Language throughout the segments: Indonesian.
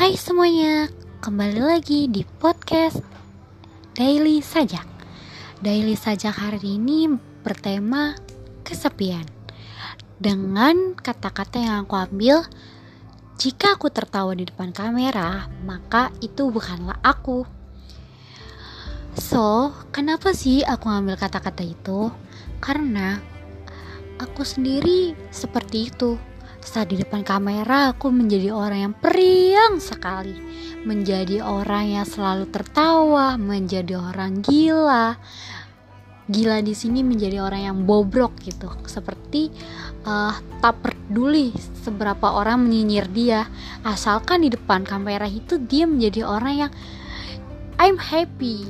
Hai semuanya, kembali lagi di podcast Daily Sajak. Daily Sajak hari ini bertema kesepian. Dengan kata-kata yang aku ambil, jika aku tertawa di depan kamera, maka itu bukanlah aku. So, kenapa sih aku ngambil kata-kata itu? Karena aku sendiri seperti itu saat di depan kamera, aku menjadi orang yang periang sekali, menjadi orang yang selalu tertawa, menjadi orang gila. Gila di sini menjadi orang yang bobrok gitu, seperti uh, tak peduli seberapa orang menyinyir dia, asalkan di depan kamera itu dia menjadi orang yang I'm happy.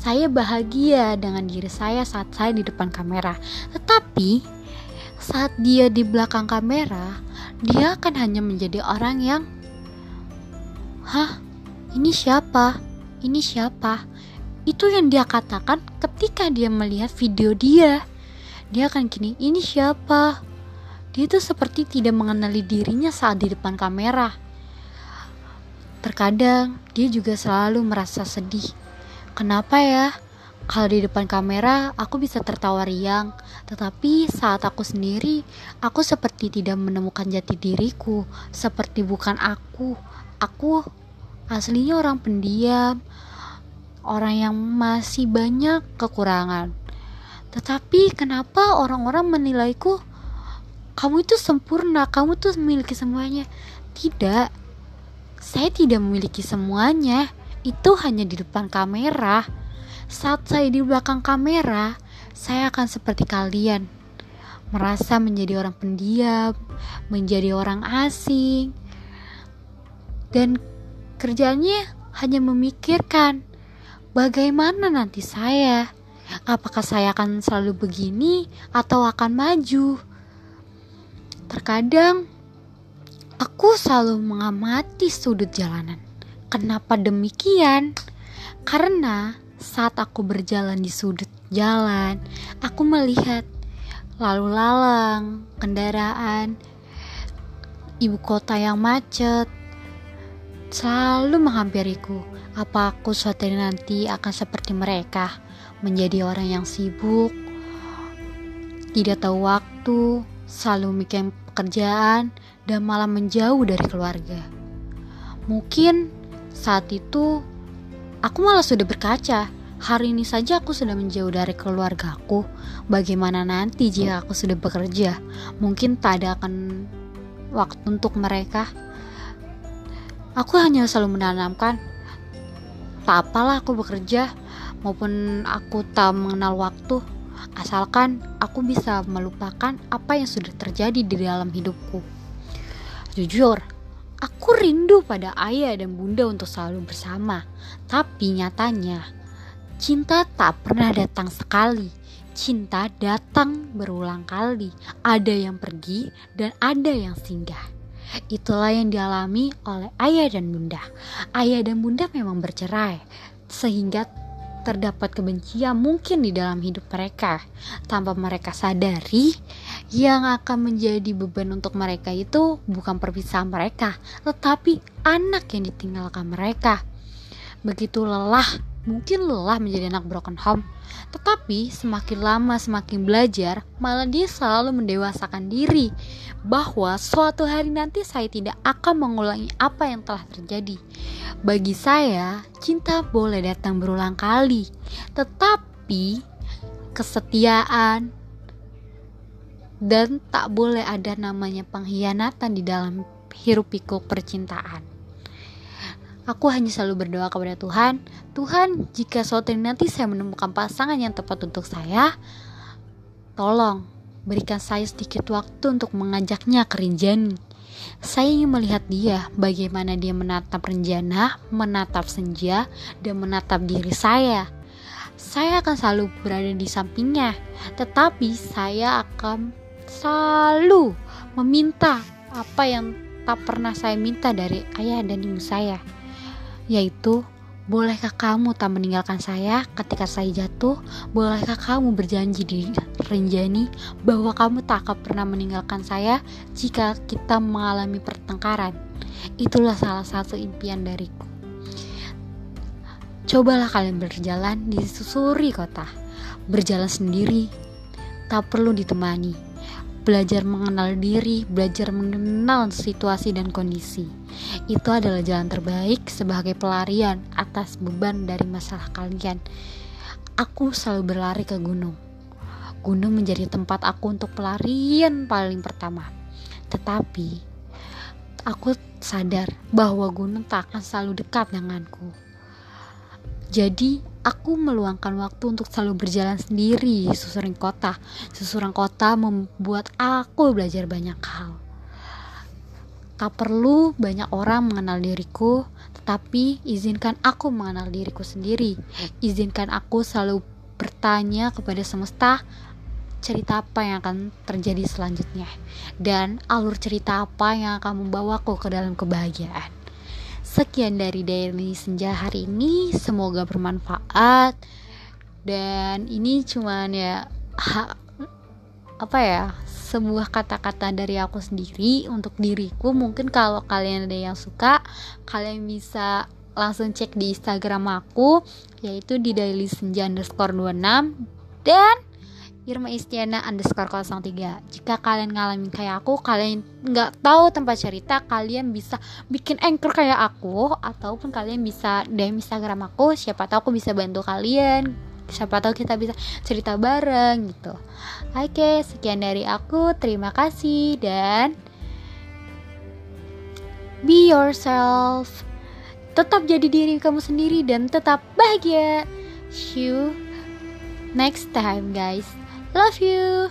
Saya bahagia dengan diri saya saat saya di depan kamera. Tetapi saat dia di belakang kamera, dia akan hanya menjadi orang yang Hah? Ini siapa? Ini siapa? Itu yang dia katakan ketika dia melihat video dia. Dia akan gini, ini siapa? Dia itu seperti tidak mengenali dirinya saat di depan kamera. Terkadang dia juga selalu merasa sedih. Kenapa ya? Kalau di depan kamera, aku bisa tertawa riang, tetapi saat aku sendiri, aku seperti tidak menemukan jati diriku, seperti bukan aku. Aku aslinya orang pendiam, orang yang masih banyak kekurangan. Tetapi kenapa orang-orang menilaiku kamu itu sempurna, kamu tuh memiliki semuanya? Tidak. Saya tidak memiliki semuanya. Itu hanya di depan kamera saat saya di belakang kamera, saya akan seperti kalian, merasa menjadi orang pendiam, menjadi orang asing, dan kerjanya hanya memikirkan bagaimana nanti saya. Apakah saya akan selalu begini atau akan maju? Terkadang aku selalu mengamati sudut jalanan. Kenapa demikian? Karena saat aku berjalan di sudut jalan, aku melihat lalu lalang, kendaraan, ibu kota yang macet, selalu menghampiriku. Apa aku suatu hari nanti akan seperti mereka, menjadi orang yang sibuk, tidak tahu waktu, selalu mikir pekerjaan, dan malah menjauh dari keluarga. Mungkin saat itu Aku malah sudah berkaca. Hari ini saja aku sudah menjauh dari keluargaku. Bagaimana nanti jika aku sudah bekerja? Mungkin tak ada akan waktu untuk mereka. Aku hanya selalu menanamkan, tak apalah aku bekerja, maupun aku tak mengenal waktu, asalkan aku bisa melupakan apa yang sudah terjadi di dalam hidupku. Jujur, Aku rindu pada ayah dan bunda untuk selalu bersama, tapi nyatanya cinta tak pernah datang sekali. Cinta datang berulang kali. Ada yang pergi dan ada yang singgah. Itulah yang dialami oleh ayah dan bunda. Ayah dan bunda memang bercerai, sehingga terdapat kebencian mungkin di dalam hidup mereka tanpa mereka sadari yang akan menjadi beban untuk mereka itu bukan perpisahan mereka tetapi anak yang ditinggalkan mereka. Begitu lelah mungkin lelah menjadi anak broken home. Tetapi semakin lama semakin belajar malah dia selalu mendewasakan diri bahwa suatu hari nanti saya tidak akan mengulangi apa yang telah terjadi. Bagi saya, cinta boleh datang berulang kali, tetapi kesetiaan dan tak boleh ada namanya pengkhianatan di dalam hirup pikuk percintaan. Aku hanya selalu berdoa kepada Tuhan, Tuhan, jika suatu nanti saya menemukan pasangan yang tepat untuk saya, tolong berikan saya sedikit waktu untuk mengajaknya ke Rinjani saya ingin melihat dia, bagaimana dia menatap rencana, menatap senja, dan menatap diri saya. Saya akan selalu berada di sampingnya, tetapi saya akan selalu meminta apa yang tak pernah saya minta dari ayah dan ibu saya, yaitu Bolehkah kamu tak meninggalkan saya ketika saya jatuh? Bolehkah kamu berjanji di Renjani bahwa kamu tak akan pernah meninggalkan saya jika kita mengalami pertengkaran? Itulah salah satu impian dariku. Cobalah kalian berjalan di susuri kota, berjalan sendiri, tak perlu ditemani, belajar mengenal diri, belajar mengenal situasi dan kondisi. Itu adalah jalan terbaik sebagai pelarian atas beban dari masalah kalian. Aku selalu berlari ke gunung. Gunung menjadi tempat aku untuk pelarian paling pertama. Tetapi aku sadar bahwa gunung tak akan selalu dekat denganku. Jadi aku meluangkan waktu untuk selalu berjalan sendiri di susuran kota. Susuran kota membuat aku belajar banyak hal. Tak perlu banyak orang mengenal diriku, tetapi izinkan aku mengenal diriku sendiri. Izinkan aku selalu bertanya kepada semesta cerita apa yang akan terjadi selanjutnya dan alur cerita apa yang akan membawaku ke dalam kebahagiaan. Sekian dari Daily Senja hari ini, semoga bermanfaat. Dan ini cuman ya ha, apa ya? Sebuah kata-kata dari aku sendiri untuk diriku. Mungkin kalau kalian ada yang suka, kalian bisa langsung cek di Instagram aku yaitu di daily senja underscore 26 dan Irma Istiana underscore 03 Jika kalian ngalamin kayak aku Kalian nggak tahu tempat cerita Kalian bisa bikin anchor kayak aku Ataupun kalian bisa DM Instagram aku. Siapa tahu aku bisa bantu kalian. Siapa tahu kita bisa cerita bareng gitu. Oke sekian dari aku. Terima kasih dan Be yourself. Tetap jadi diri kamu sendiri Dan tetap bahagia. See you next time guys Love you.